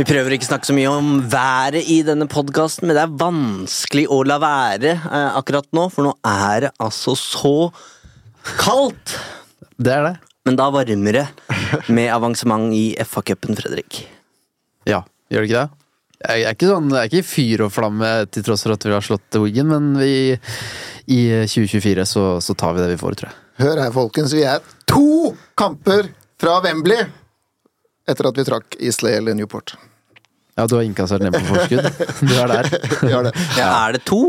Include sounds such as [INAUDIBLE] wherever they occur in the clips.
Vi prøver ikke å snakke så mye om været i denne podkasten, men det er vanskelig å la være eh, akkurat nå, for nå er det altså så kaldt! Det er det. Men da varmer det med avansement i FA-cupen, Fredrik. Ja, gjør det ikke det? Jeg er ikke, sånn, jeg er ikke fyr og flamme til tross for at vi har slått Wiggen, men vi, i 2024 så, så tar vi det vi får, tror jeg. Hør her, folkens. Vi er to kamper fra Wembley etter at vi trakk Islay eller Newport. Ja, du har innkassert ned på forskudd. [LAUGHS] Du er der. ja, det. Ja, Er det to?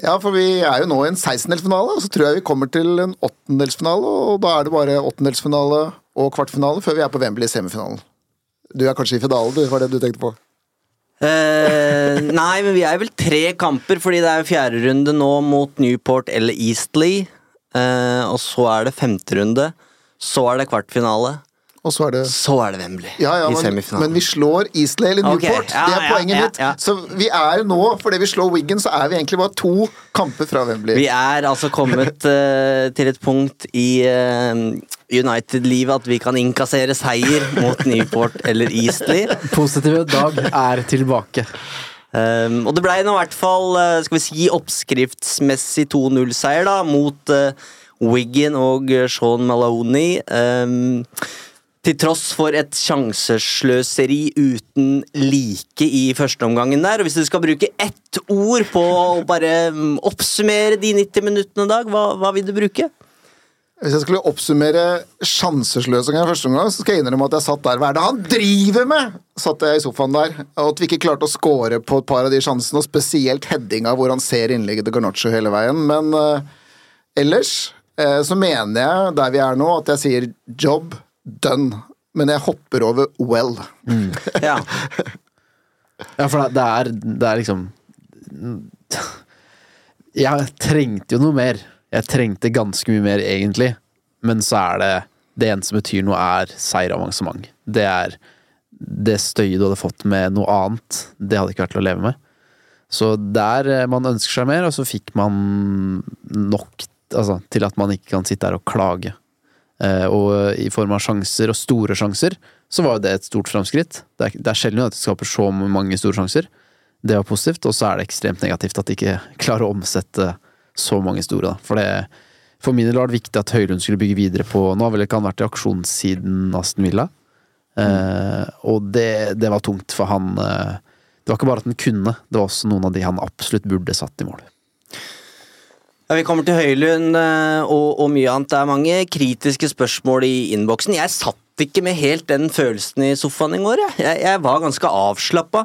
Ja, for vi er jo nå i en 16-delsfinale, og så tror jeg vi kommer til en åttendelsfinale, og da er det bare åttendelsfinale og kvartfinale før vi er på Wembley i semifinalen. Du er kanskje i finalen, du, var det du tenkte på? Eh, nei, men vi er vel tre kamper, fordi det er fjerde runde nå mot Newport eller Eastley. Eh, og så er det femte runde. Så er det kvartfinale. Og så er det Så er det Wembley ja, ja, i semifinalen. men vi slår Eastley eller Newport. Newport. ja, det er ja, poenget ja, mitt. Så vi er nå, fordi vi slår Wiggen, så er vi egentlig bare to kamper fra Wembley. Vi er altså kommet uh, til et punkt i uh, United-livet at vi kan innkassere seier mot Newport eller Eastley. Positive Dag er tilbake. Um, og det ble nå i hvert fall uh, skal vi si, oppskriftsmessig 2-0-seier da, mot uh, Wiggen og eh, Sean Maloney. Um, til tross for et sjansesløseri uten like i førsteomgangen der. Og hvis du skal bruke ett ord på å bare mm, oppsummere de 90 minuttene, Dag, hva, hva vil du bruke? Hvis jeg skulle oppsummere sjansesløsingen i første omgang, så skal jeg innrømme at jeg satt der. Hva er det han driver med?! Satt jeg i sofaen der. Og at vi ikke klarte å score på et par av de sjansene, og spesielt headinga hvor han ser innlegget til Garnaccio hele veien. Men uh, ellers så mener jeg, der vi er nå, at jeg sier job done. Men jeg hopper over well. [LAUGHS] Ja. Ja, for det- det er, det er liksom Jeg trengte jo noe mer. Jeg trengte ganske mye mer, egentlig. Men så er det Det eneste som betyr noe, er seier og avansement. Det er det støyet du hadde fått med noe annet. Det hadde ikke vært til å leve med. Så der eh, man ønsker seg mer, og så fikk man nok altså, til at man ikke kan sitte der og klage. Eh, og i form av sjanser, og store sjanser, så var jo det et stort framskritt. Det er, det er sjelden at det skaper så mange store sjanser. Det var positivt, og så er det ekstremt negativt at de ikke [LAUGHS] klarer å omsette så mange store. Da. For, det, for min del var det viktig at Høylund skulle bygge videre på Nå har vel ikke han vært i aksjonssiden Aston Villa, eh, og det, det var tungt for han. Eh, det var ikke bare at han kunne, det var også noen av de han absolutt burde satt i mål. Ja, Vi kommer til Høylund eh, og, og mye annet. Det er mange kritiske spørsmål i innboksen. Jeg satt ikke med helt den følelsen i sofaen i går. Jeg, jeg, var ganske avslappa,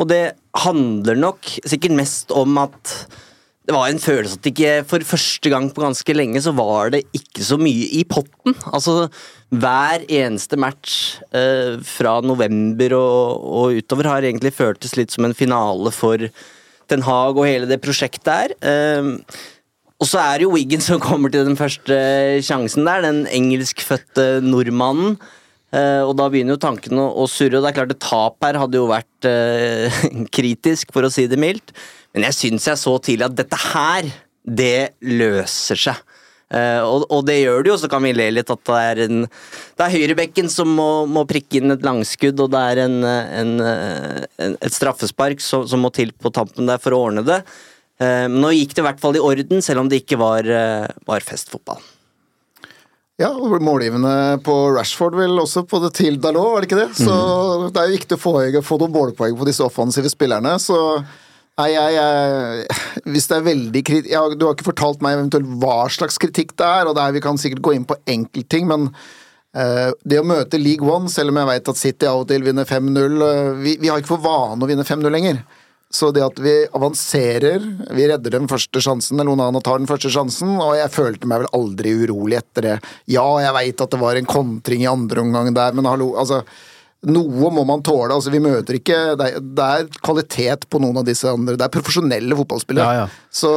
og det handler nok sikkert mest om at det var en følelse at ikke for første gang på ganske lenge så var det ikke så mye i potten. Altså hver eneste match eh, fra november og, og utover har egentlig føltes litt som en finale for Ten Hag og hele det prosjektet her. Eh, og så er det jo Wiggen som kommer til den første sjansen der, den engelskfødte nordmannen. Uh, og da begynner jo tanken å, å surre, og det er klart et tap her hadde jo vært uh, [LAUGHS] kritisk, for å si det mildt. Men jeg syns jeg så tidlig at dette her, det løser seg. Uh, og, og det gjør det jo, så kan vi le litt at det er en Det er høyrebekken som må, må prikke inn et langskudd, og det er en, en, en, et straffespark som, som, må til på tampen der for å ordne det. Eh, men nå gikk det i hvert fall i orden, selv om det ikke var, eh, var festfotball. Ja, og målgivende på Rashford vel også på det til Dalot, var det ikke det? Så mm. det er jo viktig å få, få noen målpoeng på disse offensive spillerne. så Nei, jeg, jeg, Hvis det er veldig kritikk ja, Du har ikke fortalt meg eventuelt hva slags kritikk det er, og det er, vi kan sikkert gå inn på enkeltting, men uh, det å møte League One, selv om jeg vet at City av og til vinner 5-0 uh, vi, vi, har ikke for vane å vinne 5-0 lenger. Så det at vi avanserer, vi redder den første sjansen, eller noen annen tar den første sjansen, og jeg følte meg vel aldri urolig etter det. Ja, jeg veit at det var en kontring i andre omgang der, men hallo, altså noe må man tåle. altså Vi møter ikke Det er, det er kvalitet på noen av disse andre. Det er profesjonelle fotballspillere. Ja, ja. Så,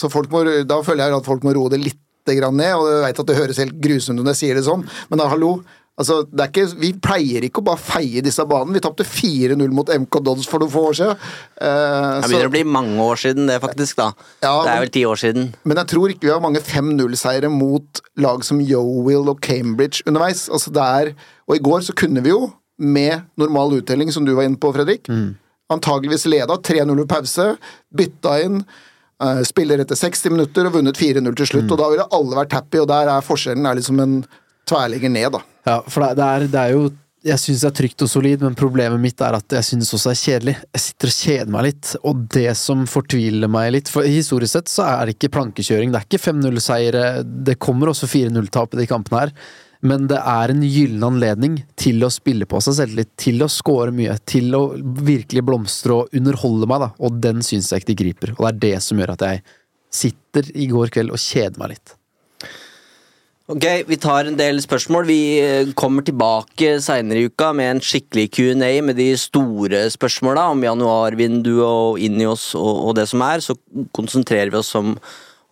så må, da føler jeg at folk må roe det litt ned. Og jeg vet at det høres helt grusomt ut når jeg sier det sånn, men da, hallo. Altså, ikke, vi pleier ikke å bare feie disse banene. Vi tapte 4-0 mot MK Dodds for noen få år siden. Uh, det begynner å bli mange år siden det, faktisk. da. Ja, det er vel ti år siden. Men jeg tror ikke vi har mange 5-0-seiere mot lag som Yowill og Cambridge underveis. Altså, det er, og i går så kunne vi jo, med normal uttelling, som du var inne på, Fredrik, mm. antageligvis leda 3-0 ved pause, bytta inn. Uh, spiller etter 60 minutter og vunnet 4-0 til slutt. Mm. og Da ville alle vært happy, og der er forskjellen er liksom en tverrligger ned, da. Ja, for det, er, det er jo jeg syns det er trygt og solid, men problemet mitt er at jeg synes også det er kjedelig. Jeg sitter og kjeder meg litt, og det som fortviler meg litt For historisk sett så er det ikke plankekjøring, det er ikke 5-0-seiere, det kommer også 4-0-tap i de kampene her, men det er en gyllen anledning til å spille på seg selvtillit, til å score mye, til å virkelig blomstre og underholde meg, da, og den syns jeg ikke de griper, og det er det som gjør at jeg sitter i går kveld og kjeder meg litt. Ok, Vi tar en del spørsmål. Vi eh, kommer tilbake seinere i uka med en skikkelig Q&A med de store spørsmåla om januarvinduet og Inios og, og det som er. Så konsentrerer vi oss om,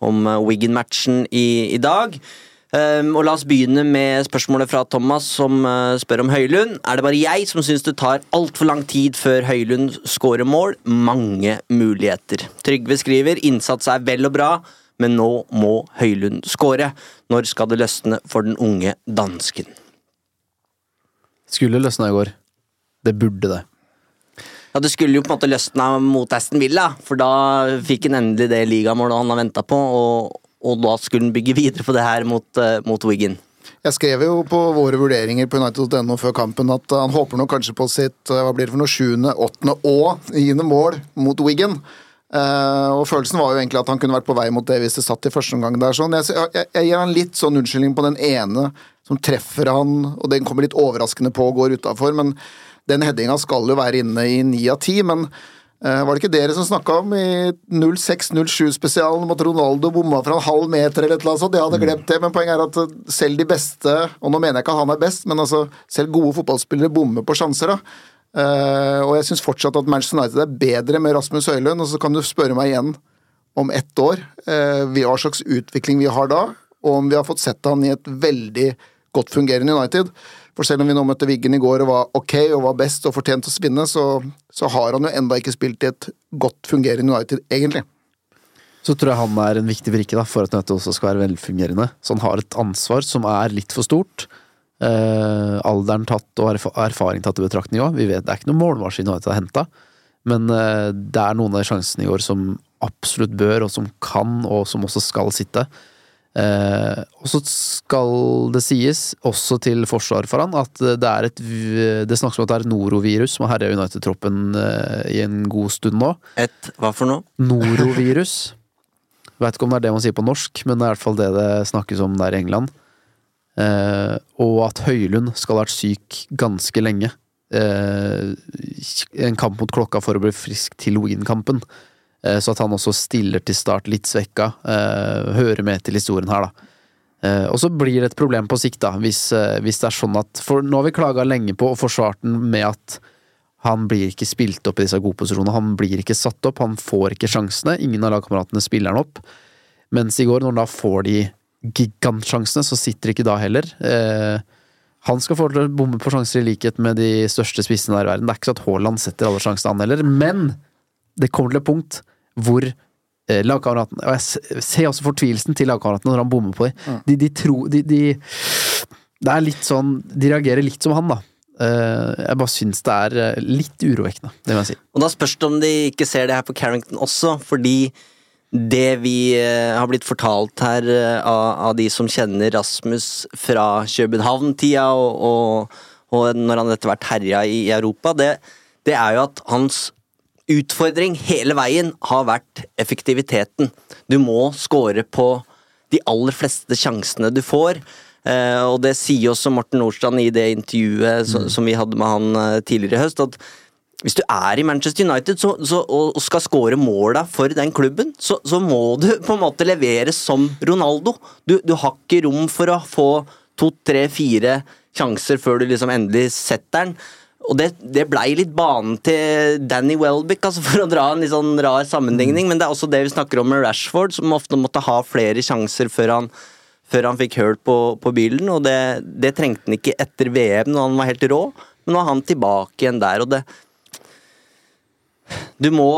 om eh, Wiggen-matchen i, i, dag. Um, og La oss begynne med spørsmålet fra Thomas, som uh, spør om Høylund. Er det bare jeg som syns det tar altfor lang tid før Høylund scorer mål? Mange muligheter. Trygve skriver innsats er vel og bra men nå må Høylund skåre. Når skal det løsne for den unge dansken? Skulle løsna i går. Det burde det. Ja, Det skulle jo på en måte løsna mot Aston Villa, for da fikk han endelig det ligamålet han har venta på, og, og, da skulle han bygge videre på det her mot, uh, mot Wigan. Jeg skrev jo på våre vurderinger på United.no før kampen at han håper nok kanskje på sitt eh, hva blir det for noe, sjuende, åttende og niende mål mot Wigan. Uh, og følelsen var jo egentlig at han kunne vært på vei mot det hvis det satt i første omgang der. Sånn. Jeg, jeg, jeg, gir han litt sånn unnskyldning på den ene som treffer han, og den kommer litt overraskende på og går utafor, men den headinga skal jo være inne i ni av ti. Men uh, var det ikke dere som snakka om i 06-07-spesialen om at Ronaldo bomma fra en halv meter eller et eller annet sånt? Jeg hadde glemt det, men poenget er at eh, selv de beste, og nå mener jeg ikke at han er best, men altså selv gode fotballspillere bommer på sjanser. da Uh, og jeg syns fortsatt at Manchester United er bedre med Rasmus Høylund. Og så kan du spørre meg igjen om ett år uh, hva slags utvikling vi har da, og om vi har fått sett han i et veldig godt fungerende United. For selv om vi nå møtte Wiggen i går og var ok og var best og fortjente å vinne, så, så har han jo enda ikke spilt i et godt fungerende United, egentlig. Så tror jeg han er en viktig brikke da, for at United også skal være velfungerende. Så han har et ansvar som er litt for stort. Uh, alderen tatt og erfaring tatt i betraktning òg. Det er ikke noen målmaskin United har henta, men uh, det er noen av de sjansene i år som absolutt bør, og som kan, og som også skal sitte. Uh, og så skal det sies, også til forsvar for han, at det er et Det snakkes om at det er et norovirus som har herja United-troppen i en god stund nå. Et hva for noe? Norovirus. [LAUGHS] Veit ikke om det er det man sier på norsk, men det er i hvert fall det det snakkes om der i England. Uh, og at Høylund skal ha vært syk ganske lenge. Uh, en kamp mot klokka for å bli frisk til Wien-kampen. Uh, så at han også stiller til start litt svekka, hører med til historien her, da. og så blir det et problem på sikt, da, hvis, hvis, det er sånn at For nå har vi klaga lenge på og forsvart den med at han blir ikke spilt opp i disse gode posisjonene. Han blir ikke satt opp, han får ikke sjansene. Ingen av lagkameratene spiller han opp. Mens i går, når han da får de gigantsjansene, så sitter ikke da heller. Eh, han skal få til å bomme på sjanser i likhet med de største spissene der i verden. Det er ikke så at Haaland setter alle sjansene, han heller, men det kommer til et punkt hvor eh, lagkameraten Og jeg ser også fortvilelsen til lagkameratene når han bommer på dem. De, de tror de, de Det er litt sånn De reagerer litt som han, da. Uh, jeg bare syns det er eh, litt urovekkende, det må jeg si. Og da spørs det om de ikke ser det her på Carrington også, fordi det vi eh, har blitt fortalt her eh, av, av de som kjenner Rasmus fra København-tida, og, og, og når han etter hvert herja i Europa, det, det er jo at hans utfordring hele veien har vært effektiviteten. Du må score på de aller fleste sjansene du får. Eh, og det sier også Morten Nordstrand i det intervjuet som, som vi hadde med han tidligere i høst, at hvis du er i Manchester United så, så, og skal score måla for den klubben, så, så må du på en måte levere som Ronaldo. Du, du har ikke rom for å få to, tre, fire sjanser før du liksom endelig setter den. Og det, det blei litt banen til Danny Welbeck, altså for å dra en litt sånn rar sammenligning, men det er også det vi snakker om med Rashford, som ofte måtte ha flere sjanser før han, før han fikk høl på, på bilen, og det, det trengte han ikke etter VM, når han var helt rå, men nå er han tilbake igjen der, og det du må,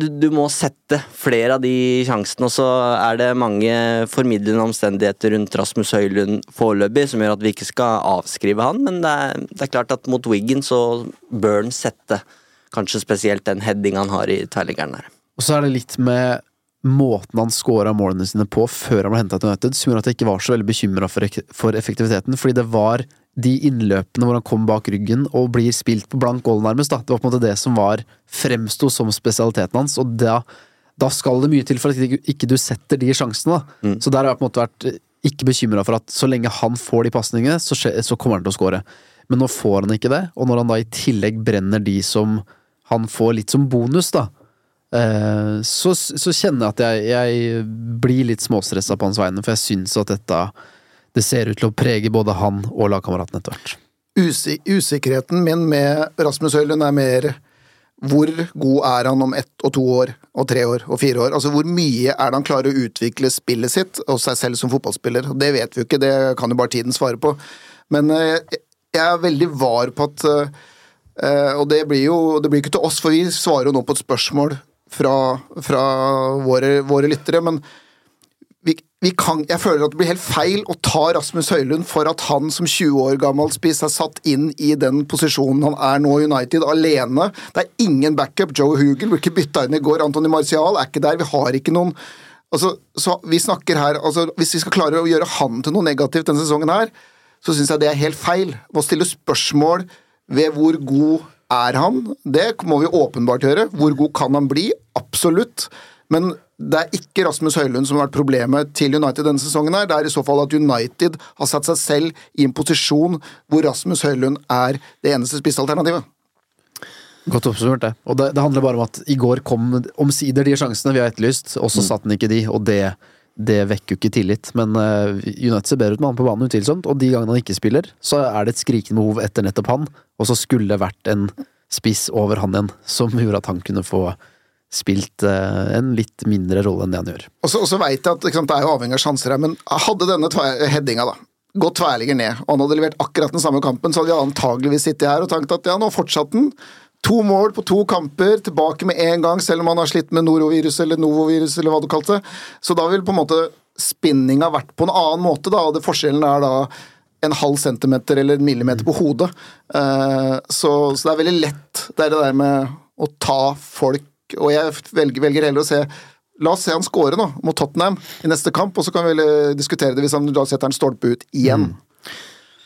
du, du må sette flere av de sjansene, og så er det mange formidlende omstendigheter rundt Rasmus Høylund foreløpig som gjør at vi ikke skal avskrive han, men det er, det er klart at mot Wiggen så bør han sette kanskje spesielt den heading han har i tverrliggeren der. Og så er det litt med måten han scora målene sine på før han ble henta til United, som gjorde at jeg ikke var så veldig bekymra for, for effektiviteten, fordi det var de innløpene hvor han kom bak ryggen og blir spilt på blank gold, nærmest. da. Det var på en måte det som var fremsto som spesialiteten hans, og da, da skal det mye til for at ikke, ikke du setter de sjansene. da. Så der har jeg på en måte vært eh, ikke bekymra for at så lenge han får de pasningene, så, så kommer han til å score. Men nå får han ikke det, og når han da i tillegg brenner de som han får litt som bonus, da, eh, så, så kjenner jeg at jeg, jeg blir litt småstressa på hans vegne, for jeg syns at dette det ser ut til å prege både han og lagkameraten etter hvert. Usi usikkerheten min med Rasmus Høylund er mer hvor god er han om ett og to år og tre år og fire år? Altså Hvor mye er det han klarer å utvikle spillet sitt og seg selv som fotballspiller? Det vet vi jo ikke, det kan jo bare tiden svare på. Men eh, jeg er veldig var på at eh, Og det blir jo det blir ikke til oss, for vi svarer jo nå på et spørsmål fra, fra våre, våre lyttere. men vi, vi kan, jeg føler at det blir helt feil å ta Rasmus Høylund for at han som 20 år gammel spiss er satt inn i den posisjonen han er nå i United, alene. Det er ingen backup. Joe Hugel ble ikke bytta inn i går. Antony Martial er ikke der. Vi har ikke noen altså, så vi snakker her, altså, Hvis vi skal klare å gjøre han til noe negativt denne sesongen her, så syns jeg det er helt feil. Å stille spørsmål ved hvor god er han, det må vi åpenbart gjøre. Hvor god kan han bli? Absolutt. Men det er ikke Rasmus Høylund som har vært problemet til United denne sesongen. her. Det er i så fall at United har satt seg selv i en posisjon hvor Rasmus Høylund er det eneste spissalternativet. Godt oppsummert, det. Og det, det handler bare om at i går kom omsider de sjansene vi har etterlyst, og så satt han ikke de, og det, det vekker jo ikke tillit. Men uh, United ser bedre ut med han på banen, utvilsomt, og de gangene han ikke spiller, så er det et skrikende behov etter nettopp han, og så skulle det vært en spiss over han igjen, som gjorde at han kunne få spilt eh, en litt mindre rolle enn det han gjør. Og så, så vet jeg at sant, Det er jo avhengig av sjanser her, men hadde denne headinga da, gått tverrligger ned, og han hadde levert akkurat den samme kampen, så hadde vi antageligvis sittet her og tenkt at ja, nå fortsatte han. To mål på to kamper, tilbake med en gang, selv om han har slitt med norovirus eller novovirus, eller hva du kalte det. Så da vil på en måte spinninga vært på en annen måte, da, og det forskjellen er da en halv centimeter eller en millimeter på hodet. Eh, så, så det er veldig lett, det er det der med å ta folk Og jeg velger, velger heller å se La oss se han score nå, mot Tottenham i neste kamp, og så kan vi diskutere det hvis han da setter han stolpe ut igjen.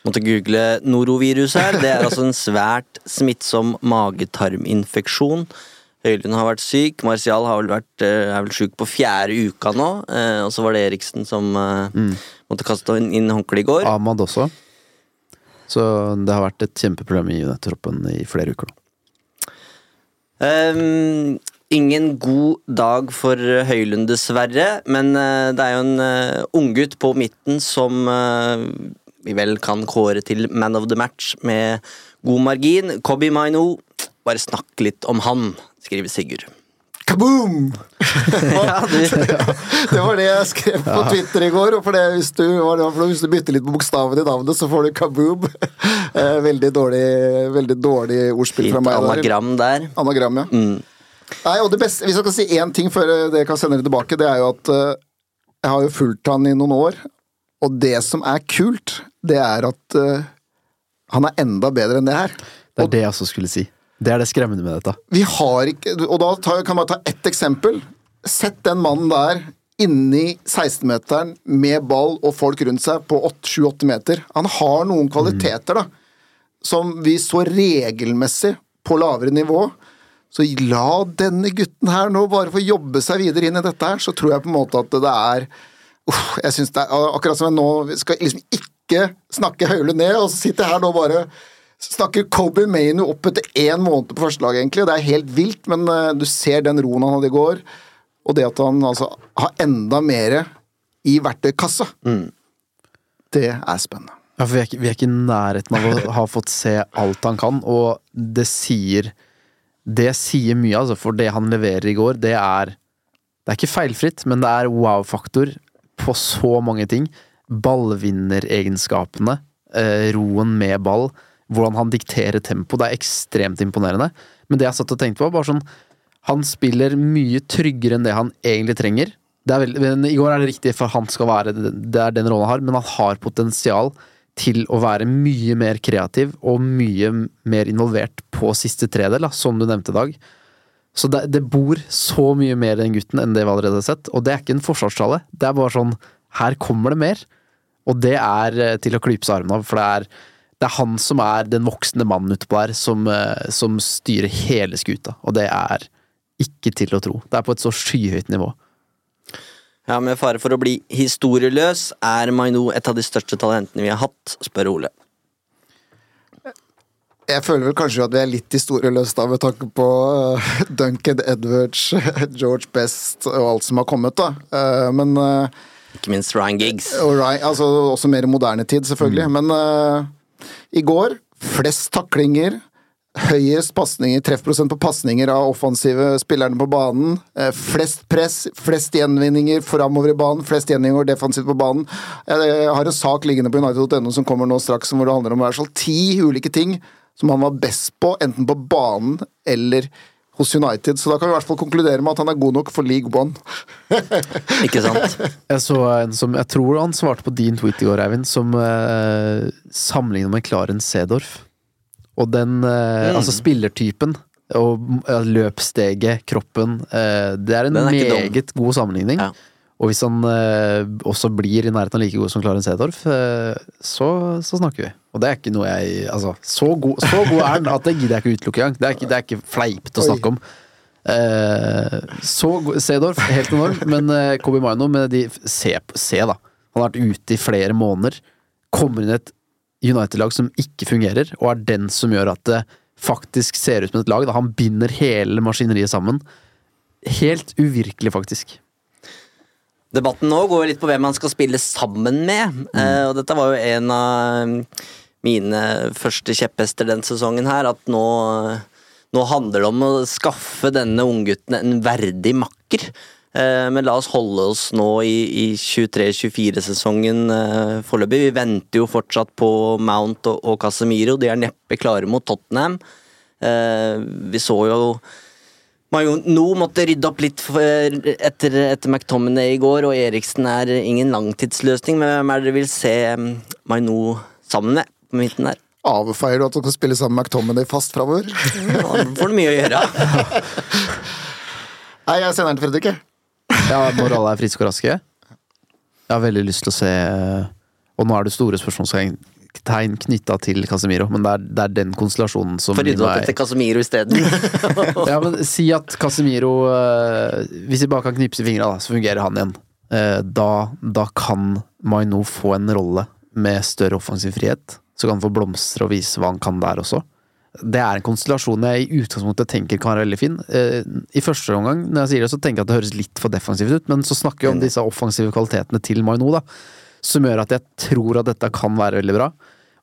Måtte google norovirus her. Det er altså en [LAUGHS] svært smittsom magetarminfeksjon. Høylund har vært syk. Martial har vel vært, eh, er vel syk på fjerde uka nå. eh, Og så var det Eriksen som eh, måtte kaste inn, inn håndkleet i går. Ahmad også. Så det har vært et kjempeproblem i United-troppen i flere uker nå. Ehm, ingen god dag for Høylund, dessverre. Men eh, det er jo en uh, unggutt på midten som eh, vi vel kan kåre til man of the match med god margin. Kobi Maino. Bare snakk litt om han, skriver Sigurd. Kaboom! [LAUGHS] Ja, [LAUGHS] Det var det jeg skrev på Twitter i går. Og for det, hvis, du, hvis du bytter litt på bokstaven i navnet, så får du kaboom. [LAUGHS] Eh, Veldig dårlig, veldig dårlig ordspill fint fra meg. anagram der. Anagram, ja. Mm. Nei, og det beste, Hvis jeg kan si én ting før dere kan sende det tilbake, det er jo at uh, jeg har jo fulgt han i noen år, og det som er kult, det er at uh, han er enda bedre enn det her. Det er det jeg også skulle si. Det er det skremmende med dette. Vi har ikke Og da tar, kan jeg bare ta ett eksempel. Sett den mannen der inni 16-meteren med ball og folk rundt seg på 7-8 meter. Han har noen kvaliteter, da, som vi så regelmessig på lavere nivå. Så la denne gutten her nå bare få jobbe seg videre inn i dette her, så tror jeg på en måte at det er uh, Jeg synes det er akkurat som jeg nå skal liksom ikke snakke Høylund ned, og så sitter jeg her nå bare snakker Kobe Mainu opp etter én måned på førstelaget, egentlig. Det er helt vilt, men uh, du ser den roen han hadde i går, og det at han altså har enda mer i verktøykassa. Det er spennende. Ja, for vi er, ikke, vi er ikke i nærheten av å ha fått se alt han kan, og det sier Det sier mye, altså, for det han leverer i går, det er Det er ikke feilfritt, men det er wow-faktor på så mange ting. Ballvinneregenskapene, eh, roen med ball, hvordan han dikterer tempo, det er ekstremt imponerende. Men det jeg satt og tenkte på, bare sånn Han spiller mye tryggere enn det han egentlig trenger. Er veldig, I går er det riktig, for han skal være Det er den rollen han har, men han har potensial til å være mye mer kreativ og mye mer involvert på siste tredel, da, som du nevnte, Dag. Så det, det bor så mye mer i den gutten enn det vi allerede har sett, og det er ikke en forsvarstale. Det er bare sånn Her kommer det mer. Og det er eh, til å klype seg armen av, for det er, det er han som er den voksne mannen utpå der, som, eh, som styrer hele skuta. Og det er ikke til å tro. Det er på et så skyhøyt nivå. Ja, Med fare for å bli historieløs, er Maino et av de største talentene vi har hatt, spør Ole. Jeg føler vel kanskje at vi er litt historieløse da, med tanke på uh, Duncan Edwards, [LAUGHS] George Best og alt som har kommet, da. Uh, men uh, Ikke minst Ryan Giggs. og Ryan- altså også mer moderne tid, selvfølgelig. Men i går flest taklinger. Høyest pasninger, treffprosent på pasninger av offensive spillerne på banen. Eh, flest press, flest gjenvinninger framover i banen, flest gjenvinninger defensivt på banen. Jeg, jeg har en sak liggende på United.no som kommer nå straks, hvor det handler om i hvert fall ti ulike ting som han var best på, enten på banen eller hos United. Så da kan vi i hvert fall konkludere med at han er god nok for league one. [LAUGHS] Ikke sant? Jeg så en som Jeg tror han svarte på din tweet i går, Eivind, som eh, sammenlignet med Klaren Sedorf. Og den eh, Altså spillertypen og eh, løpssteget, kroppen eh, Det er en er dum. meget god sammenligning. Ja. Og hvis han eh, også blir i nærheten av like god som Clarence Sedorf, eh, så, så snakker vi. Og det er ikke noe jeg Altså, så god, så god er han at det gidder jeg ikke utelukke engang. Det er ikke, det er ikke fleipete å snakke om. Eh, så Sedorf, helt enorm, men eh, Kobi Maino med de se, se, da. Han har vært ute i flere måneder. Kommer inn et United-lag som ikke fungerer, og er den som gjør at det faktisk ser ut som et lag. Da han binder hele maskineriet sammen. Helt uvirkelig, faktisk. Debatten nå går litt på hvem han skal spille sammen med. Eh, og dette var jo en av mine første kjepphester den sesongen her, at nå, nå handler det om å skaffe denne unggutten en verdig makker. Eh, men la oss holde oss nå i, i 23-24-sesongen eh, foreløpig. Vi venter jo fortsatt på Mount og, og Casemiro. De er neppe klare mot Tottenham. Eh, vi så jo Maino måtte rydde opp litt etter, etter McTominay i går, og Eriksen er ingen langtidsløsning. Men hvem er det dere vil se Maino sammen med på midten der? Avfeier du at du kan spille sammen med McTominay fast framover? Ja, får mye å gjøre. [LAUGHS] Nei, jeg sender den til Fredrik, jeg. Ja, når alle er friske og raske. Jeg har veldig lyst til å se Og nå er det store spørsmålstegn knytta til Casemiro, men det er, det er den konstellasjonen som Får rydde opp etter Casemiro isteden. [LAUGHS] Ja, men Si at Casemiro eh, Hvis vi bare kan knipse fingra, da, så fungerer han igjen. Eh, da, da kan Maino få en rolle med større offensiv frihet. Så kan han få blomstre og vise hva han kan der også. Det er en konstellasjon jeg i utgangspunktet tenker kan være veldig fin. Eh, I første omgang når jeg sier det, så tenker jeg at det høres litt for defensivt ut, men så snakker vi om disse offensive kvalitetene til Maino, da. Som gjør at jeg tror at dette kan være veldig bra.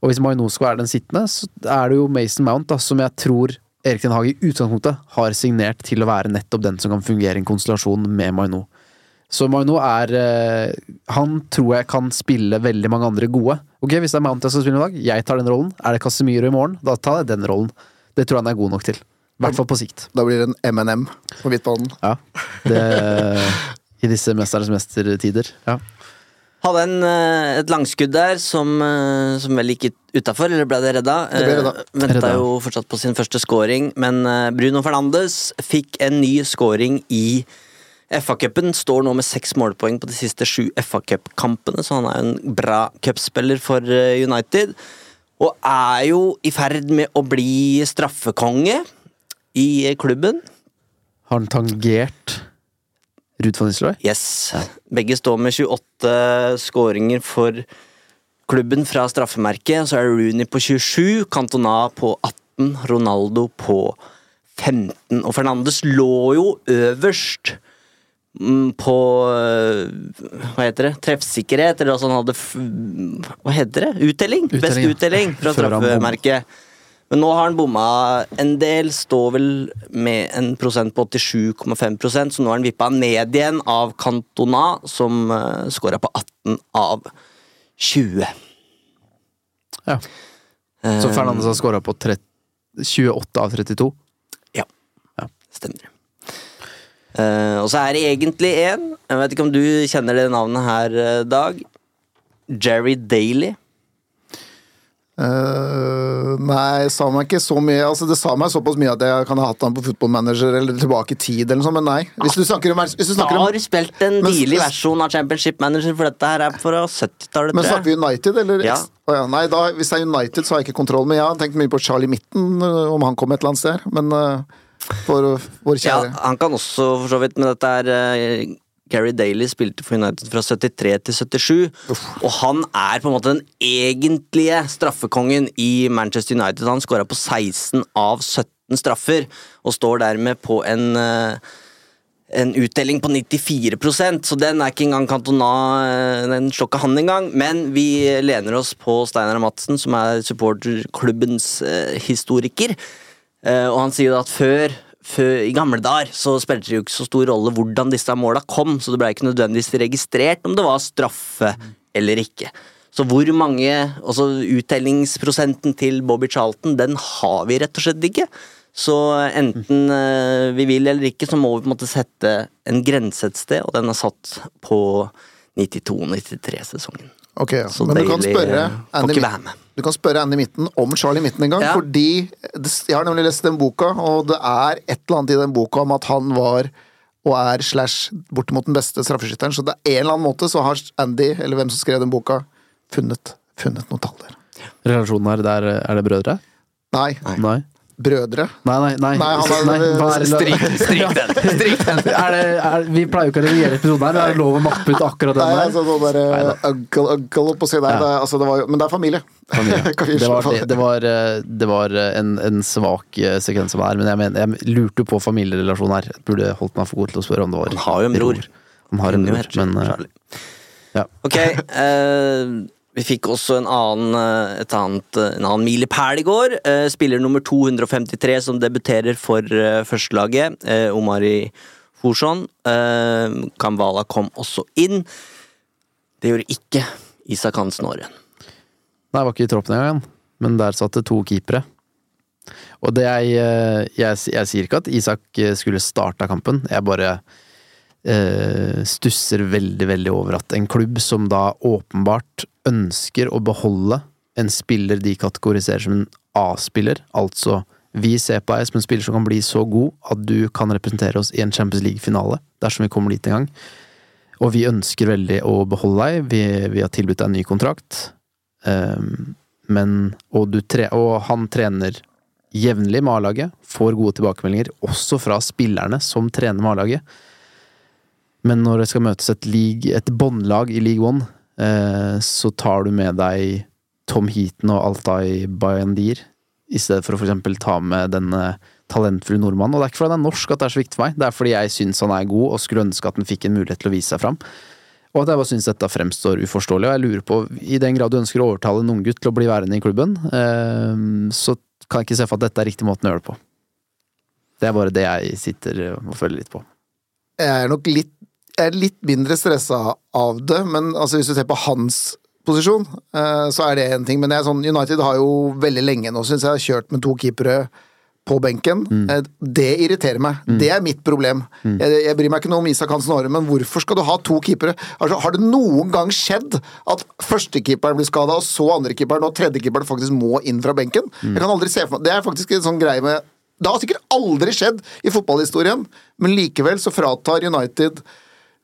Og hvis Maino skal være den sittende, så er det jo Mason Mount, da, som jeg tror Erik Den Hag i utgangspunktet har signert til å være nettopp den som kan fungere i en konstellasjon med Maino. Så Magno er eh, Han tror jeg kan spille veldig mange andre gode. Ok, Hvis det er Mount jeg skal spille i dag, jeg tar den rollen. Er det Casemiro i morgen, da tar jeg den rollen. Det tror jeg han er god nok til. I hvert fall på sikt. Da blir det en M&M på midtbanen. Ja. Det, [LAUGHS] I disse Mesternes mestertider. Ja. Hadde en, eh, et langskudd der som, eh, som vel gikk utafor, eller ble det redda? Det ble redda. Venta Redda. jo fortsatt på sin første scoring, men Bruno Fernandes fikk en ny scoring i FA-cupen. Står nå med seks målpoeng på de siste sju FA-cupkampene, så han er en bra cupspiller for eh, United. Og er jo i ferd med å bli straffekonge i klubben. Har han tangert Ruud van Nistelrooy? Yes. Begge står med 28 skåringer for klubben fra straffemerket. Så er det Rooney på 27, Cantona på 18, Ronaldo på 15. Og Fernandes lå jo øverst på øh, Hva heter det? Treffsikkerhet, eller altså han hadde Hva heter det? Uttelling? Uttelling, Best uttelling fra straffemerket. Men nå har han bomma en del, står vel med en prosent på 87,5% så nå har han vippa ned igjen av Cantona, som uh, scora på 18 av 20. Ja. Så Fernandes har scora på 30, 28 av 32. Ja, Ja. stemmer. Eh, og så er det egentlig en, jeg vet ikke om du kjenner det navnet her, eh, Dag. Jerry Daly. Uh, nei, sa meg ikke så mye Altså Det sa meg såpass mye at jeg kan ha hatt han på footballmanager eller tilbake i tid, eller noe sånt, men nei. Hvis du snakker om, hvis du Da snakker om har du spilt en tidlig versjon av Championship Manager, for dette her er fra 70-tallet, Men snakker vi United, eller? Ja. Oh, ja, Nei, da, hvis det er United, så har jeg ikke kontroll. Men jeg har tenkt mye på Charlie Mitten, om han kom et eller annet sted. Men øh, for vår kjære. Ja, han kan også, for så vidt, men dette er eh, Gary Daly spilte for United fra 73 til 77, og han er på en måte den egentlige straffekongen i Manchester United. Han skåra på 16 av 17 straffer, og står dermed på en eh, en utdeling på 94% så den er ikke engang Cantona eh, Den slår ikke han engang. Men vi lener oss på Steinar Madsen, som er supporterklubbens historiker. Eh, og han sier at før, før I gamle dager så spilte det jo ikke så stor rolle hvordan disse måla kom, så det ble ikke nødvendigvis registrert om det var straffe eller ikke. Så hvor mange Altså uttellingsprosenten til Bobby Charlton, den har vi rett og slett ikke. Så enten eh, vi vil eller ikke, så må vi på en måte sette en grense et sted, og den er satt på 92-93-sesongen. Ok, ja. Så Men du kan spørre eh, Andy, du kan spørre Andy Mitten om Charlie Mitten en gang, Ja. fordi Jeg har nemlig lest den boka, og det er et eller annet i den boka om at han var og er slash bortimot den beste straffeskytteren, så det er en eller annen måte så har Andy, eller hvem som skrev den boka, funnet, funnet noen tall der. Relasjonen her, der, er det brødre? Nei, Nei. Brødre. Nei, nei, nei. Nei, han er- nei er Stryk, stryk den! Stryk den. [LAUGHS] er det, er, vi pleier jo ikke å redigere episoden her, men er det lov å mappe ut akkurat den Nei, der? altså sånn der uh, Uncle, uncle på å si nei, Ja. det, er- altså, det var Men det er familie. familie. [LAUGHS] Det var, det, det var, eh, det var eh, en, en svak eh, sekvens som her, men jeg, mener, jeg lurte på familierelasjonen her. Jeg burde holdt meg for god til å spørre om det var Han har jo en bror. Han har en bror, men eh, ja. Ok, eh, vi fikk også en annen, eh, et annet, eh, en annen milepæl i går. Eh, spiller nummer 253 som debuterer for førstelaget, Omari Forsson. Kamvala kom også inn. Det gjorde ikke Isak Hansen Aaren. Nei, jeg var ikke i troppen engang, men der satt det to keepere. Og det jeg, eh, jeg Jeg sier ikke at Isak skulle starta kampen, jeg bare stusser veldig, veldig over at en klubb som da åpenbart ønsker å beholde en spiller de kategoriserer som en A-spiller, altså vi ser på deg som en spiller som kan bli så god at du kan representere oss i en Champions League-finale, dersom vi kommer dit en gang. Og vi ønsker veldig å beholde deg, vi, vi har tilbudt deg en ny kontrakt. Um, men og, tre, og han trener jevnlig med A-laget, får gode tilbakemeldinger, også fra spillerne som trener med A-laget. Men når det skal møtes et, league- et båndlag i league one, eh, så tar du med deg Tom Heaton og Altai Bayandir, i stedet for å for eksempel ta med denne talentfulle nordmannen. Og det er ikke fordi han er norsk at det er så viktig for meg, det er fordi jeg syns han er god og skulle ønske at han fikk en mulighet til å vise seg fram. Og at jeg bare syns dette fremstår uforståelig, og jeg lurer på, i den grad du ønsker å overtale en unggutt til å bli værende i klubben, eh, så kan jeg ikke se for at dette er riktig måten å gjøre det på. Det er bare det jeg sitter og føler litt på. Jeg er nok litt, jeg er litt mindre stressa av det, men altså, hvis du ser på hans posisjon, eh, så er det en ting. Men det er sånn, United har jo veldig lenge nå, syns jeg, kjørt med to keepere på benken. Mm. Det irriterer meg. Det er mitt problem. Jeg, jeg bryr meg ikke noe om Isak Hansen Aare, men hvorfor skal du ha to keepere? Altså, har det noen gang skjedd at førstekeeperen blir skada, og så andrekeeperen og tredjekeeperen faktisk må inn fra benken? Jeg kan aldri se for meg Det er faktisk en sånn greie med Det har sikkert aldri skjedd i fotballhistorien, men likevel så fratar United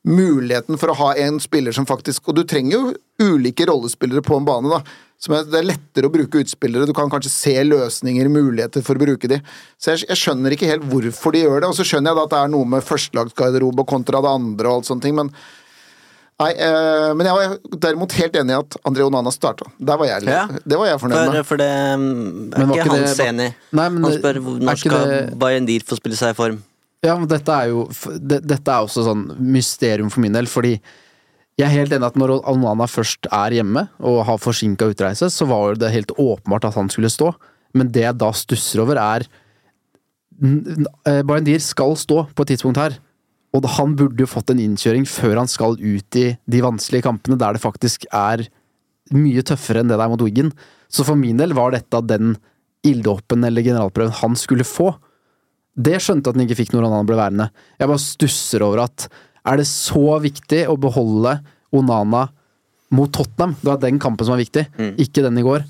muligheten for å ha en spiller som faktisk Og du trenger jo ulike rollespillere på en bane, da. Som er, det er lettere å bruke utspillere. Du kan kanskje se løsninger, muligheter for å bruke de. Så jeg, jeg skjønner ikke helt hvorfor de gjør det. Og så skjønner jeg da at det er noe med førstelagsgarderobe kontra det andre og alt sånne ting, men Nei, øh, men jeg var derimot helt enig i at André Onana starta. Der var jeg, Ja. det var jeg fornøyd med. for det mm, er Men ikke ikke Hans det- enig. Nei, men Han spør når skal det- Bayendir få spille seg i form. Ja, men dette er jo det, Dette er også sånn mysterium for min del, fordi jeg er helt enig at når Onana først er hjemme og har forsinka utreise, så var det helt åpenbart at han skulle stå, men det jeg da stusser over, er eh, skal stå på et tidspunkt her, og han burde jo fått en innkjøring før han skal ut i de vanskelige kampene der det faktisk er mye tøffere enn det det er mot Wiggen. Så for min del var dette den ilddåpen eller generalprøven han skulle få. Det skjønte at han ikke fikk når han ble værende. Jeg bare stusser over at er det så viktig å beholde Onana mot Tottenham? Det var den kampen som var viktig, ikke den i går.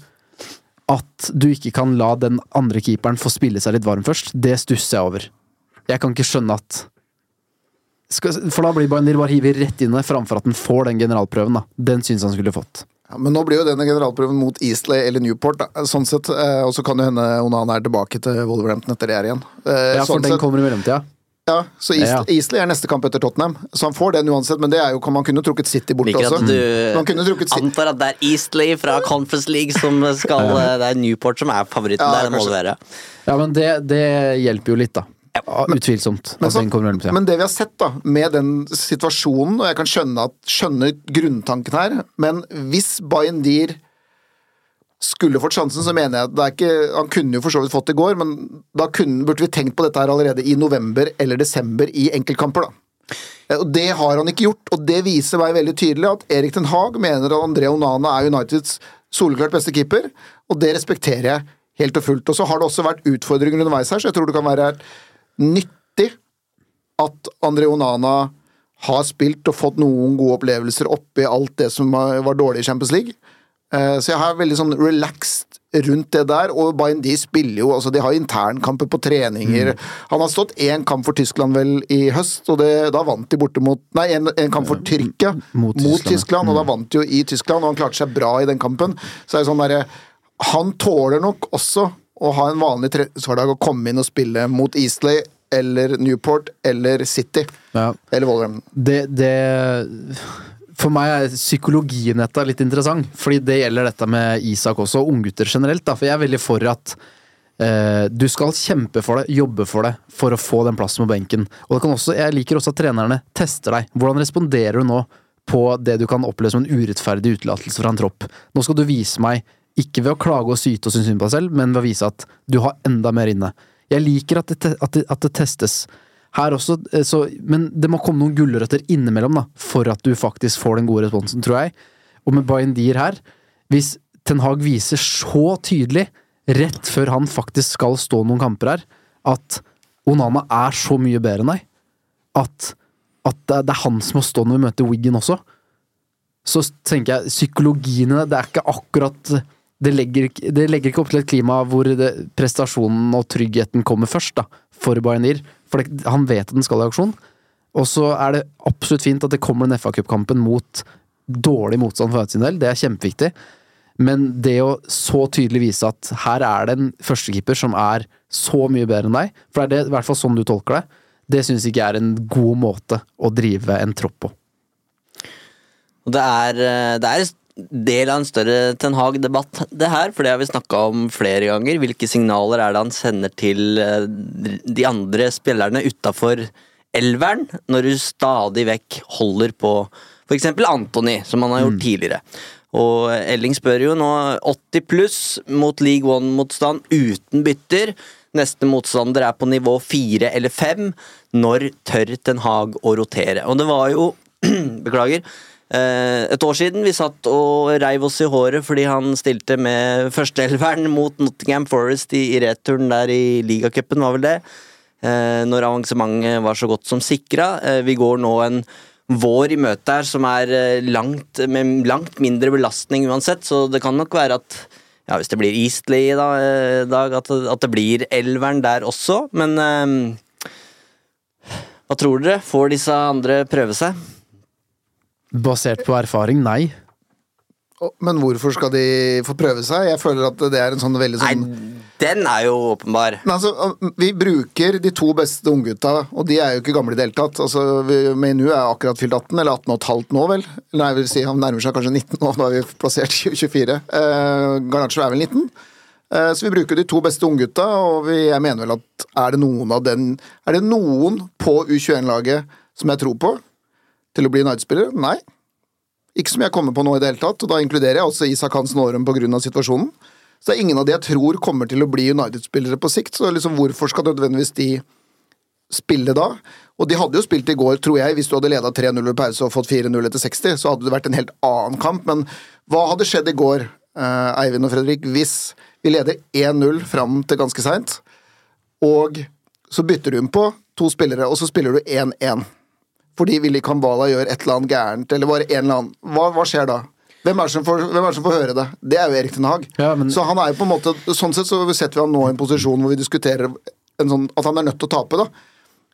At du ikke kan la den andre keeperen få spille seg litt varm først, det stusser jeg over. Jeg kan ikke skjønne at For da blir Bainir bare hivet rett inn der, framfor at han får den generalprøven. da. Den syns han skulle fått. Ja, men nå blir jo denne generalprøven mot Eastley eller Newport, da. sånn sett. Eh, og så kan det hende Onan er tilbake til Wolverhampton etter det her igjen. Eh, Ja, for sånn den sett- kommer i mellomtida. Ja, så East, Ja. Er neste kamp etter Tottenham, så han får den uansett. Men det er jo, man kunne trukket City bort Liker også. at du Man kunne trukket City. antar at det er Eastley fra Conference League som skal eh, Det er Newport som er favoritten Ja, der, det må det være. Ja, men det, det hjelper jo litt, da. Ja, Utvilsomt. Men, kommer i så, men det vi har sett da, med den situasjonen, og jeg kan skjønne, at, skjønne grunntanken her, men hvis Bayendir skulle fått sjansen, så mener jeg at det er ikke Han kunne jo for så vidt fått det i går, men da kunne, burde vi tenkt på dette her allerede i november eller desember i enkeltkamper, da. Og Det har han ikke gjort, og det viser meg veldig tydelig at Erik den Haag mener at André Onana er Uniteds soleklart beste keeper, og det respekterer jeg helt og fullt. Og så har det også vært utfordringer underveis her, så jeg tror det kan være nyttig at André Onana har spilt og fått noen gode opplevelser oppi alt det som var dårlig i Champions League. Eh, Så jeg har veldig sånn relaxed rundt det der, og Bayendi spiller jo altså De har internkamper på treninger. Han har stått én kamp for Tyskland vel i høst, og det, da vant de borte mot Nei, en, en kamp for Tyrkia Mot mot, Tyskland, og da vant de jo i Tyskland, og han klarte seg bra i den kampen. Så er det sånn derre Han tåler nok også å ha en vanlig treningshverdag og komme inn og spille mot Eastley eller Newport eller City. Ja. Eller Wolverhampton. det, det For meg er psykologien i dette litt interessant. Fordi det gjelder dette med Isak også, og unggutter generelt. Da. For jeg er veldig for at eh, du skal kjempe for det, jobbe for det, for å få den plassen på benken. Og det kan også, jeg liker også at trenerne tester deg. Hvordan responderer du nå på det du kan oppleve som en urettferdig utelatelse fra en tropp? Nå skal du vise meg, ikke ved å klage og syte og synes synd på deg selv, men ved å vise at du har enda mer inne. Jeg liker at det, at det, at det testes. Her også, eh, så, men det må komme noen gulrøtter innimellom da, for at du faktisk får den gode responsen, tror jeg. Og med Bayendir her, hvis Ten Hag viser så tydelig, rett før han faktisk skal stå noen kamper her, at Onana er så mye bedre enn deg, at, at det er han som må stå når vi møter Wiggen også, så tenker jeg psykologien i det, det er ikke akkurat det legger, det legger ikke opp til et klima hvor det, prestasjonen og tryggheten kommer først, da, for Bayenir. For det, han vet at den skal i aksjon. Og så er det absolutt fint at det kommer den FA-cupkampen mot dårlig motstand for del. Det er kjempeviktig. Men det å så tydelig vise at her er det en førstekeeper som er så mye bedre enn deg, for det er i hvert fall sånn du tolker det, det syns ikke er en god måte å drive en tropp på. Det er, eh, det er del av en større Ten Hag-debatt, det her, for det har vi snakka om flere ganger. Hvilke signaler er det han sender til eh, de andre spillerne utafor elveren, når du stadig vekk holder på f.eks. Antony, som han har gjort tidligere. Og Elling spør jo nå 80 pluss mot League One-motstand uten bytter. Neste motstander er på nivå fire eller fem. Når tør Ten Hag å rotere? Og det var jo [CLEARS THROAT] Beklager. Eh, et år siden vi satt og reiv oss i håret fordi han stilte med førsteelveren mot Nottingham Forest i, i returen der i ligacupen, var vel det. Eh, når avansementet var så godt som sikra. Eh, vi går nå en vår i møte her som er langt, med langt mindre belastning uansett, så det kan nok være at ja, hvis det blir Eastley i dag, at, det blir elveren der også, men hva tror dere? Får disse andre prøve seg? Basert på erfaring, nei. Men hvorfor skal de få prøve seg? Jeg føler at det er en sånn veldig sånn Nei, den er jo åpenbar. Men altså, Vi bruker de to beste unggutta, og de er jo ikke gamle i det hele tatt. Altså, Meinu er akkurat fylt 18, eller 18 og et halvt nå, vel. Nei, jeg vil si Han nærmer seg kanskje 19 nå, nå er vi plassert 24. Eh, Garnaccio er vel 19. Eh, så vi bruker de to beste unggutta, og vi, jeg mener vel at er det noen av den Er det noen på U21-laget som jeg tror på til å bli United-spillere? Nei. Ikke som jeg kommer på nå i det hele tatt, og da inkluderer jeg også Isak Hansen Aarum pga. situasjonen. Så det er ingen av de jeg tror kommer til å bli United-spillere på sikt, så liksom hvorfor skal nødvendigvis de spille da? Og de hadde jo spilt i går, tror jeg, hvis du hadde leda 3-0 ved pause og fått 4-0 etter 60, så hadde det vært en helt annen kamp, men hva hadde skjedd i går, eh, Eivind og Fredrik, hvis vi leder 1-0 fram til ganske seint, og så bytter du inn på to spillere, og så spiller du 1-1? Fordi Willy Kambala gjør et eller annet gærent, eller bare en eller annen Hva, hva skjer da? Hvem er, det som får, hvem er det som får høre det? Det er jo Erik Den Haag. Ja, men- Så han er jo på en måte Sånn sett så setter vi han nå i en posisjon hvor vi diskuterer en sånn, at han er nødt til å tape, da.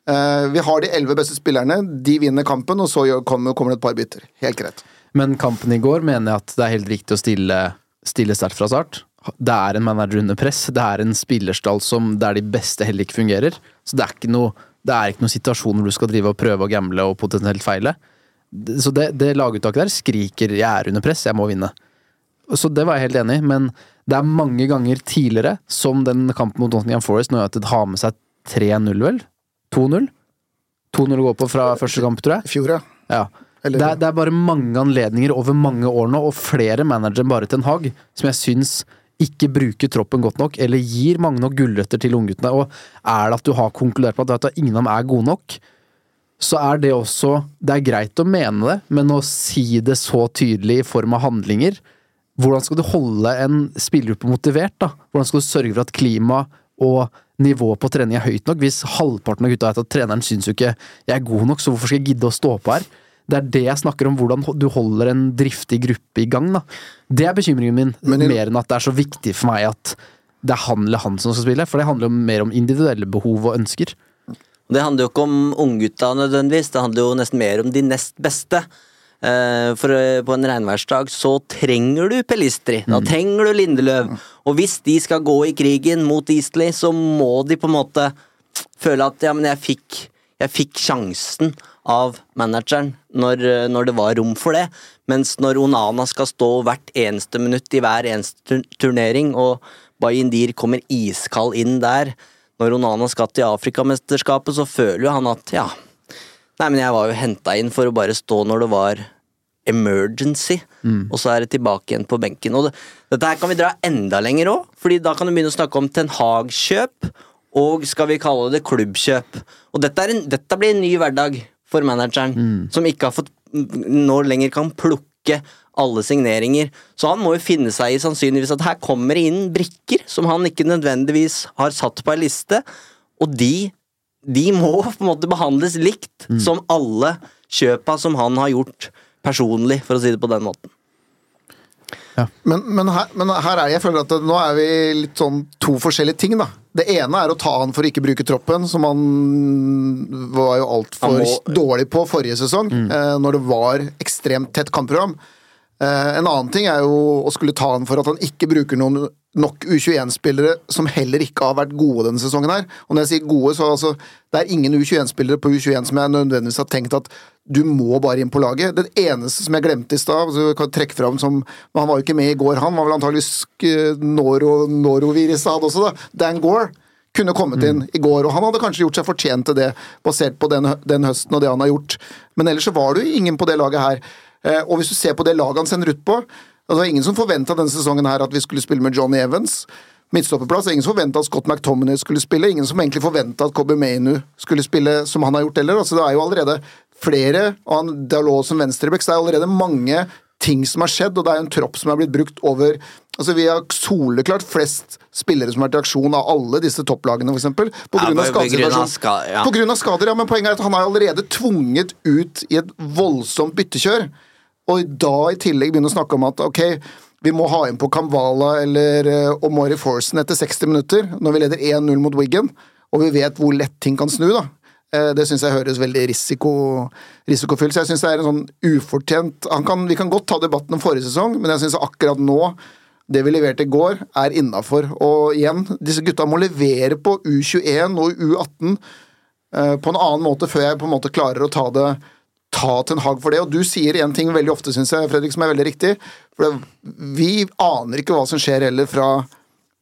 Uh, vi har de elleve beste spillerne, de vinner kampen, og så kommer, kommer det et par bytter. Helt greit. Men kampen i går mener jeg at det er helt riktig å stille, stille sterkt fra start. Det er en manager under press. Det er en spillerstall som der de beste heller ikke fungerer. Så det er ikke noe, det er ikke noen situasjon hvor du skal drive og prøve å gamble og potensielt feile. Så det, det laguttaket der skriker 'jeg er under press, jeg må vinne'. Så det var jeg helt enig i, men det er mange ganger tidligere, som den kampen mot Nottingham Forest, når United har med seg 3-0, vel? 2-0? 2-0 går på fra første kamp, tror jeg. Fjor, ja. Ja. Det, er, det er bare mange anledninger over mange år nå, og flere managere enn bare Ten Hag, som jeg syns ikke bruker troppen godt nok, eller gir mange nok gulrøtter til ungguttene. Og er det at du har konkludert på at, ingen av dem er gode nok, så er det også Det er greit å mene det, men å si det så tydelig i form av handlinger Hvordan skal du holde en spillergruppe motivert? da? Hvordan skal du sørge for at klima og nivået på trening er høyt nok, hvis halvparten av gutta vet at treneren syns jo ikke jeg er god nok, så hvorfor skal jeg gidde å stå på her? Det er det jeg snakker om, hvordan du holder en driftig gruppe i gang. da. Det er bekymringen min, Men i- mer enn at det er så viktig for meg at det er han eller han som skal spille, for det handler jo mer om individuelle behov og ønsker. Det handler jo ikke om unggutta nødvendigvis, det handler jo nesten mer om de nest beste. Eh, For eh, på en regnværsdag så trenger du Pelistri, da trenger du Lindeløv. Og hvis de skal gå i krigen mot Eastleigh, så må de på en måte føle at ja, men jeg fikk, jeg fikk sjansen av manageren når, eh, når det var rom for det. Mens når Onana skal stå hvert eneste minutt i hver eneste turnering, og Bayindir kommer iskald inn der Når Onana skal til Afrikamesterskapet, så føler jo han at ja, Nei, men jeg var jo henta inn for å bare stå når det var emergency, og så er det tilbake igjen på benken. Og det, dette her kan vi dra enda lenger òg, Fordi da kan du begynne å snakke om Ten Hag-kjøp, og skal vi kalle det klubbkjøp. Og dette, er en, dette blir en ny hverdag for manageren, som ikke har fått nå lenger kan plukke alle signeringer. Så han må jo finne seg i sannsynligvis at her kommer det inn brikker som han ikke nødvendigvis har satt på ei liste, og de de må [LAUGHS] på en måte behandles likt som alle kjøpa som han har gjort personlig, for å si det på den måten. Men, men, her, men her er jeg føler at det, nå er vi litt sånn to forskjellige ting, da. Det ene er å ta han for å ikke bruke troppen, som han var jo altfor må- dårlig på forrige sesong, eh, når det var ekstremt tett kampprogram. Eh, en annen ting er jo å skulle ta han for at han ikke bruker noen nok U21-spillere som heller ikke har vært gode denne sesongen her. Og når jeg sier gode, så altså Det er ingen U21-spillere på U21 som jeg nødvendigvis har tenkt at du må bare inn på laget. Den eneste som jeg glemte i stad, altså, kan trekke fram som men Han var jo ikke med i går, han var vel antakeligvis uh, Noro, Noroviruset hadde også, da. Dan Gore kunne kommet inn i går, og han hadde kanskje gjort seg fortjent til det, basert på den, den høsten og det han har gjort. Men ellers så var det jo ingen på det laget her. Eh, og hvis du ser på det laget han sender ut på altså, Det var ingen som forventa denne sesongen her at vi skulle spille med Johnny Evans. Midtstopperplass. Ingen som forventa at Scott McTominay skulle spille. Ingen som egentlig forventa at Kobe Mainu skulle spille som han har gjort heller. Altså, det er jo allerede flere, av han Dalot som venstreback, det er allerede mange ting som har skjedd, og det er en tropp som er blitt brukt over Altså Vi har soleklart flest spillere som har vært i aksjon av alle disse topplagene, f.eks. På Ja, skadesituasjonen. ska- ja. På grunn av skader, ja, men poenget er at han er allerede tvunget ut i et voldsomt byttekjør. Og da i tillegg begynne å snakke om at ok, vi må ha inn på Kamvala eller uh, Omori Forsen etter 60 minutter, når vi leder 1-0 mot Wiggen, og vi vet hvor lett ting kan snu, da. Eh, Det syns jeg høres veldig risiko, risikofylt Så jeg syns det er en sånn ufortjent kan, Vi kan godt ta debatten om forrige sesong, men jeg syns akkurat nå det vi leverte i går, er innafor. Og igjen, disse gutta må levere på U21 og U18 eh, på en annen måte før jeg på en måte klarer å ta det ta Ten hag for det. Og du sier en ting veldig ofte, syns jeg, Fredrik, som er veldig riktig. For det, vi aner ikke hva som skjer heller fra,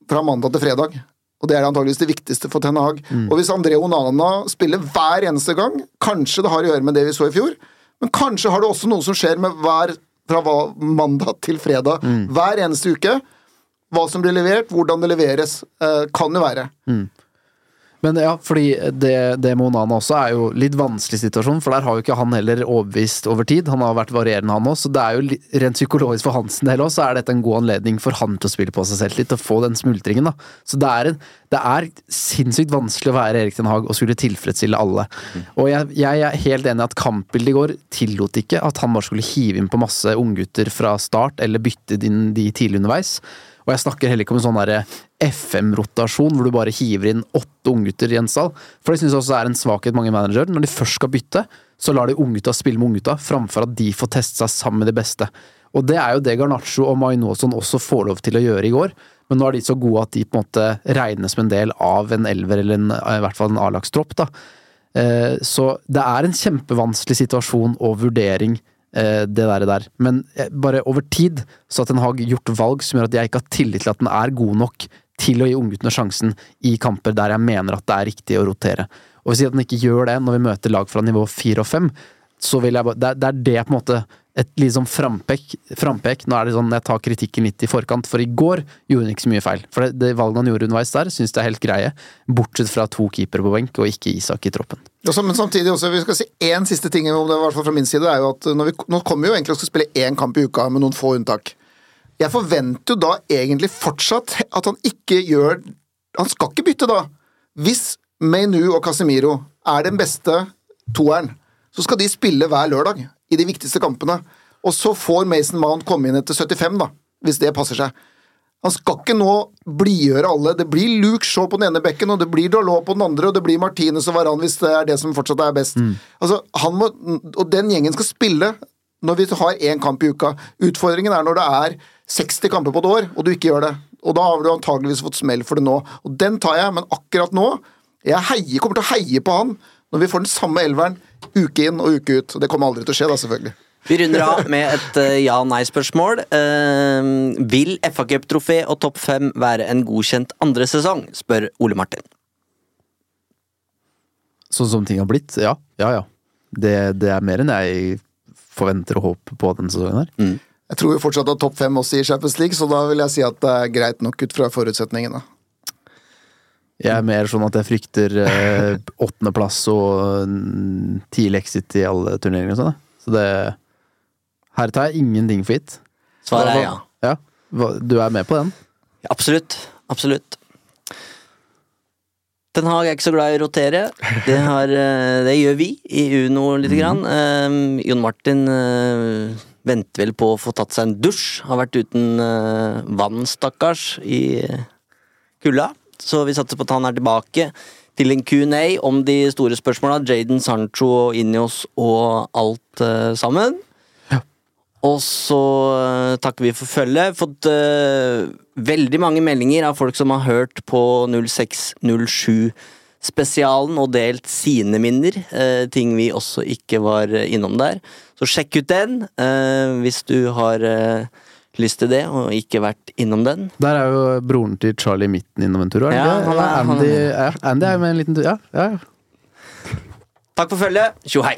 fra mandag til fredag. Og det er antageligvis det viktigste for Ten Hag. Og hvis André Onana spiller hver eneste gang, kanskje det har å gjøre med det vi så i fjor, men kanskje har det også noe som skjer med hver fra mandag til fredag hver eneste uke. Hva som blir levert, hvordan det leveres, eh, kan jo være. Men ja, fordi det, det med Onana også er jo litt vanskelig situasjon, for der har jo ikke han heller overbevist over tid. Han har vært varierende, han òg, så det er jo rent psykologisk for hans del òg, så er dette en god anledning for han til å spille på seg selv litt, og få den smultringen, da. Så det er, en, det er sinnssykt vanskelig å være Erik Den Haag og skulle tilfredsstille alle. Og jeg, jeg er helt enig i at kampbildet i går tillot ikke at han bare skulle hive inn på masse unggutter fra start, eller bytte inn de tidlig underveis. Og jeg snakker heller ikke om en sånn FM-rotasjon, hvor du bare hiver inn åtte unggutter i en stall. For det syns jeg også er en svakhet mange managere. Når de først skal bytte, så lar de unggutta spille med unggutta, framfor at de får teste seg sammen med de beste. Og det er jo det Garnaccio og Mainoson også får lov til å gjøre i går. Men nå er de så gode at de på en måte regnes som en del av en elver, eller en, i hvert fall en A-lagstropp. Eh, Så det er en kjempevanskelig situasjon og vurdering, det der, der. Men eh, bare over tid så har Ten Hag gjort valg som gjør at jeg ikke har tillit til at den er god nok til å gi ungguttene sjansen i kamper der jeg mener at det er riktig å rotere. Og hvis at den ikke gjør det når vi møter lag fra nivå fire og fem, så vil jeg bare Det det, er det på en måte et liksom frampek, frampek. Nå er det sånn jeg tar kritikken litt i forkant, for i går gjorde hun ikke så mye feil. For det, det valget han gjorde underveis der, syns jeg er helt greie. Bortsett fra to keepere på benk og ikke Isak i troppen. Ja, så- men samtidig også, vi skal si én siste ting om det, i hvert fall fra min side. er jo at vi, Nå kommer vi jo egentlig og skal spille én kamp i uka, med noen få unntak. Jeg forventer jo da egentlig fortsatt at han ikke gjør Han skal ikke bytte da. Hvis Meinu og Casemiro er den beste toeren, så skal de spille hver lørdag i de viktigste kampene. Og så får Mason Mount komme inn etter 75, da, hvis det passer seg. Han skal ikke nå blidgjøre alle. Det blir Luke Shaw på den ene bekken, og det blir Dalot på den andre, og det blir Martinez og Varan hvis det er det som fortsatt er best. Altså, han må, og den gjengen skal spille når vi har én kamp i uka. Utfordringen er når det er 60 kamper på et år, og du ikke gjør det. Og da har du antageligvis fått smell for det nå. Og den tar jeg, men akkurat nå Jeg heier, kommer til å heie på han når vi får den samme elveren uke inn og uke ut. Og det kommer aldri til å skje, da, selvfølgelig. Vi runder av med et eh, ja-nei-spørsmål. Uh, vil FA Cup-trofé og topp fem være en godkjent andre sesong? spør Ole Martin. Sånn som ting har blitt, ja. Ja, ja. Det, det er mer enn jeg forventer og håper på denne sesongen her. Jeg tror jo fortsatt at topp fem også i Champions League, så da vil jeg si at det er greit nok ut fra forutsetningene. Jeg er mer sånn at jeg frykter eh, åttendeplass og mm, tidlig exit i alle turneringer og sånn. Så det Her tar jeg ingenting for gitt. Svaret er ja. Ja. Hva- Du er med på den? Absolutt. Absolutt. Den Hag er ikke så glad i å rotere. Det, har, eh, det gjør vi i Uno lite grann. Eh, Jon Martin eh, venter vel på å få tatt seg en dusj. Har vært uten eh, vann, stakkars, i kulda. Så vi satser på at han er tilbake til en Q&A om de store spørsmåla. Jaden Sancho og Inios og alt uh, sammen. Og så eh, takker vi for følget. Fått uh, veldig mange meldinger av folk som har hørt på 0607-spesialen og delt sine minner. eh, ting vi også ikke var innom der. Så sjekk ut den eh, hvis du har eh, lyst til det og ikke vært innom den. Der er jo broren til Charlie Mitten innom en tur. Ja, han er- Andy, ja, Andy er med en liten tur. Ja, ja. ja. Takk for følget. Tjo hei!